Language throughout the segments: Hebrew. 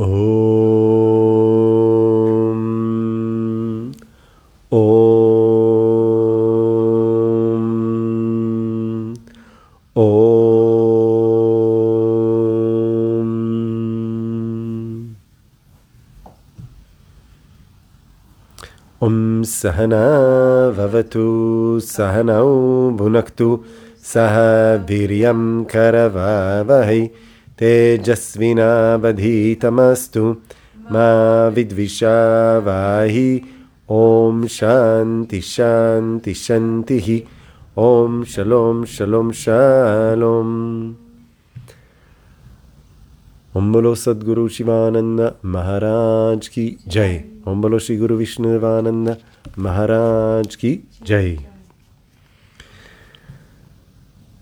ॐ ॐ ॐ ॐ सहना भवतु सहनौ भुनक्तु सह वीर्यं करवावहै तेजस्विनावधीतमस्तु। मा विद्विषावाहि ॐ शान्ति शान्ति शन्तिः। ॐ शलों शलों शालो। ॐलो सद्गुरुशिवानन्द महाराज की जय। ओं गुरु श्रीगुरुविष्णुशेवानन्द महाराज की जय।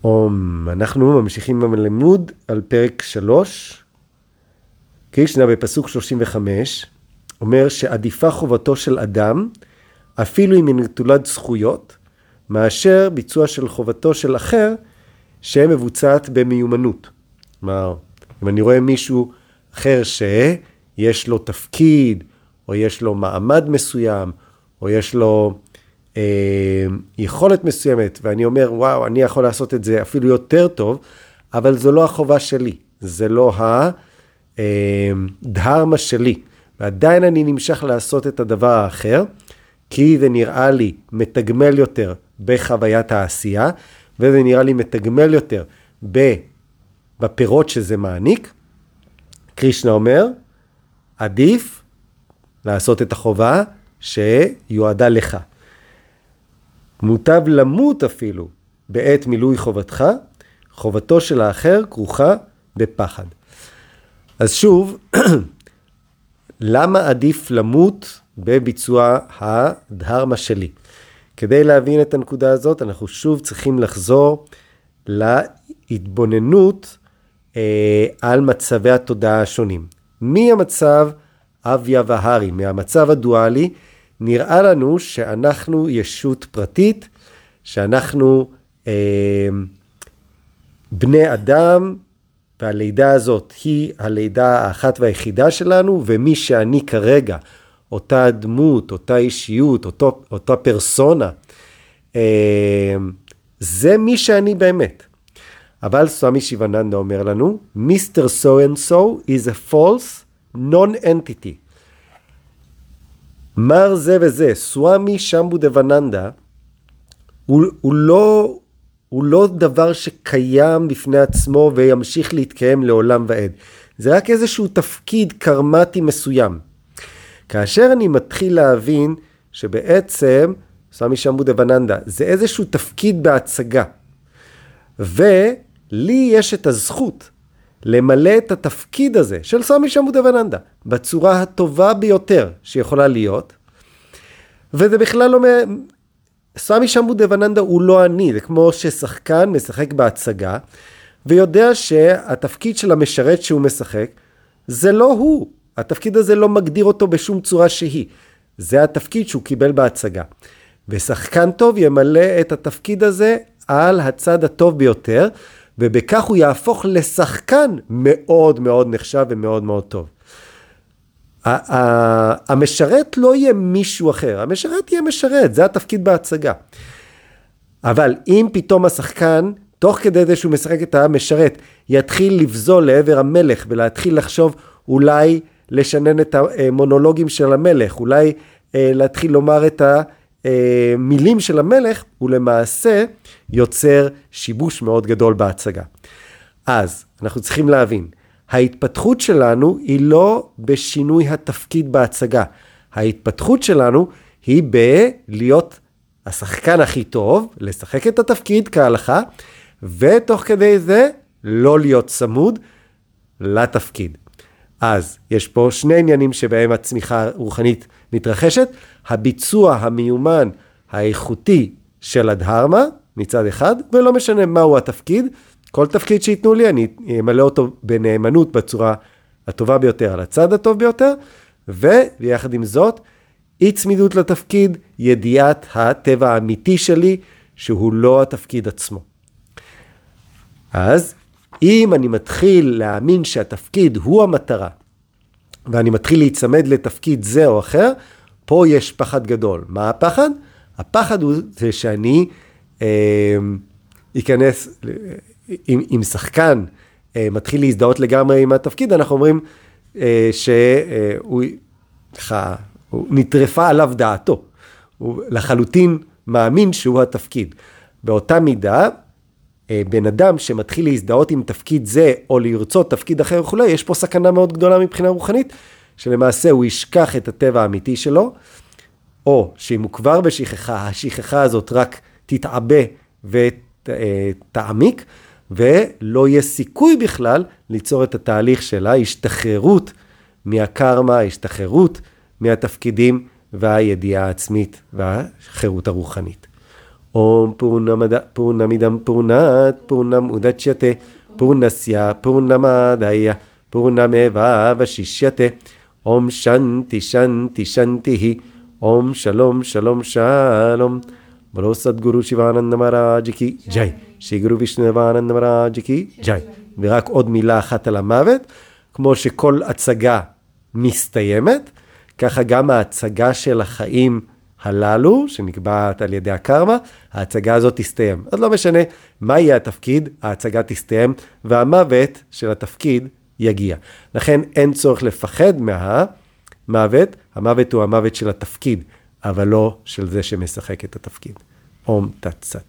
אום, אנחנו ממשיכים בלימוד על פרק 3. קרישנה בפסוק 35 אומר שעדיפה חובתו של אדם, אפילו אם היא נטולת זכויות, מאשר ביצוע של חובתו של אחר, שמבוצעת במיומנות. כלומר, אם אני רואה מישהו אחר שיש לו תפקיד, או יש לו מעמד מסוים, או יש לו יכולת מסוימת, ואני אומר, וואו, אני יכול לעשות את זה אפילו יותר טוב, אבל זו לא החובה שלי, זה לא הדהרמה שלי. ועדיין אני נמשך לעשות את הדבר האחר, כי זה נראה לי מתגמל יותר בחוויית העשייה, וזה נראה לי מתגמל יותר בפירות שזה מעניק. קרישנה אומר, עדיף לעשות את החובה שיועדה לך. מוטב למות אפילו בעת מילוי חובתך, חובתו של האחר כרוכה בפחד. אז שוב, למה עדיף למות בביצוע הדהרמה שלי? כדי להבין את הנקודה הזאת, אנחנו שוב צריכים לחזור להתבוננות אה, על מצבי התודעה השונים. מהמצב אביה והרי, מהמצב הדואלי, נראה לנו שאנחנו ישות פרטית, שאנחנו אה, בני אדם, והלידה הזאת היא הלידה האחת והיחידה שלנו, ומי שאני כרגע, אותה דמות, אותה אישיות, אותו, אותה פרסונה, אה, זה מי שאני באמת. אבל סמי שיבננדה אומר לנו, מיסטר so and so is a false non-entity. מר זה וזה, סוואמי שמבו דבננדה, הוא, הוא, לא, הוא לא דבר שקיים בפני עצמו וימשיך להתקיים לעולם ועד. זה רק איזשהו תפקיד קרמטי מסוים. כאשר אני מתחיל להבין שבעצם, סוואמי שמבו דבננדה, זה איזשהו תפקיד בהצגה. ולי יש את הזכות למלא את התפקיד הזה של סמי שמודבננדה בצורה הטובה ביותר שיכולה להיות. וזה בכלל לא... סמי שמודבננדה הוא לא אני, זה כמו ששחקן משחק בהצגה ויודע שהתפקיד של המשרת שהוא משחק זה לא הוא. התפקיד הזה לא מגדיר אותו בשום צורה שהיא. זה התפקיד שהוא קיבל בהצגה. ושחקן טוב ימלא את התפקיד הזה על הצד הטוב ביותר, ובכך הוא יהפוך לשחקן מאוד מאוד נחשב ומאוד מאוד טוב. המשרת לא יהיה מישהו אחר, המשרת יהיה משרת, זה התפקיד בהצגה. אבל אם פתאום השחקן, תוך כדי זה שהוא משחק את המשרת, יתחיל לבזול לעבר המלך ולהתחיל לחשוב אולי לשנן את המונולוגים של המלך, אולי אה, להתחיל לומר את ה... אה, מילים של המלך, הוא למעשה יוצר שיבוש מאוד גדול בהצגה. אז אנחנו צריכים להבין, ההתפתחות שלנו היא לא בשינוי התפקיד בהצגה. ההתפתחות שלנו היא בלהיות השחקן הכי טוב, לשחק את התפקיד כהלכה, ותוך כדי זה לא להיות צמוד לתפקיד. אז יש פה שני עניינים שבהם הצמיחה הרוחנית מתרחשת, הביצוע המיומן האיכותי של הדהרמה מצד אחד, ולא משנה מהו התפקיד, כל תפקיד שייתנו לי אני אמלא אותו בנאמנות בצורה הטובה ביותר, על הצד הטוב ביותר, ויחד עם זאת, אי צמידות לתפקיד, ידיעת הטבע האמיתי שלי, שהוא לא התפקיד עצמו. אז אם אני מתחיל להאמין שהתפקיד הוא המטרה, ואני מתחיל להיצמד לתפקיד זה או אחר, פה יש פחד גדול. מה הפחד? הפחד הוא זה שאני אה, אכנס, אם, אם שחקן אה, מתחיל להזדהות לגמרי עם התפקיד, אנחנו אומרים אה, שהוא, הוא נטרפה עליו דעתו. הוא לחלוטין מאמין שהוא התפקיד. באותה מידה, אה, בן אדם שמתחיל להזדהות עם תפקיד זה, או לרצות תפקיד אחר וכולי, יש פה סכנה מאוד גדולה מבחינה רוחנית, שלמעשה הוא ישכח את הטבע האמיתי שלו, או שאם הוא כבר בשכחה, השכחה הזאת רק תתעבה ותעמיק, ולא יהיה סיכוי בכלל ליצור את התהליך של ההשתחררות מהקרמה, ההשתחררות מהתפקידים והידיעה העצמית והחירות הרוחנית. Om Purnamada Purnamidam Purnat Purnam Udachyate Purnasya Purnamadaya Purnameva Vashishyate Om Shanti Shanti Shantihi Om Shalom Shalom Shalom बोलो सदगुरु शिवानंद महाराज की जय श्री गुरु विष्णुदेवानंद महाराज की जय ורק עוד מילה אחת על המוות, כמו שכל הצגה מסתיימת, ככה גם ההצגה של החיים הללו, שנקבעת על ידי הקרמה, ההצגה הזאת תסתיים. אז לא משנה מה יהיה התפקיד, ההצגה תסתיים, והמוות של התפקיד יגיע. לכן אין צורך לפחד מהמוות, המוות הוא המוות של התפקיד, אבל לא של זה שמשחק את התפקיד. אום תצת.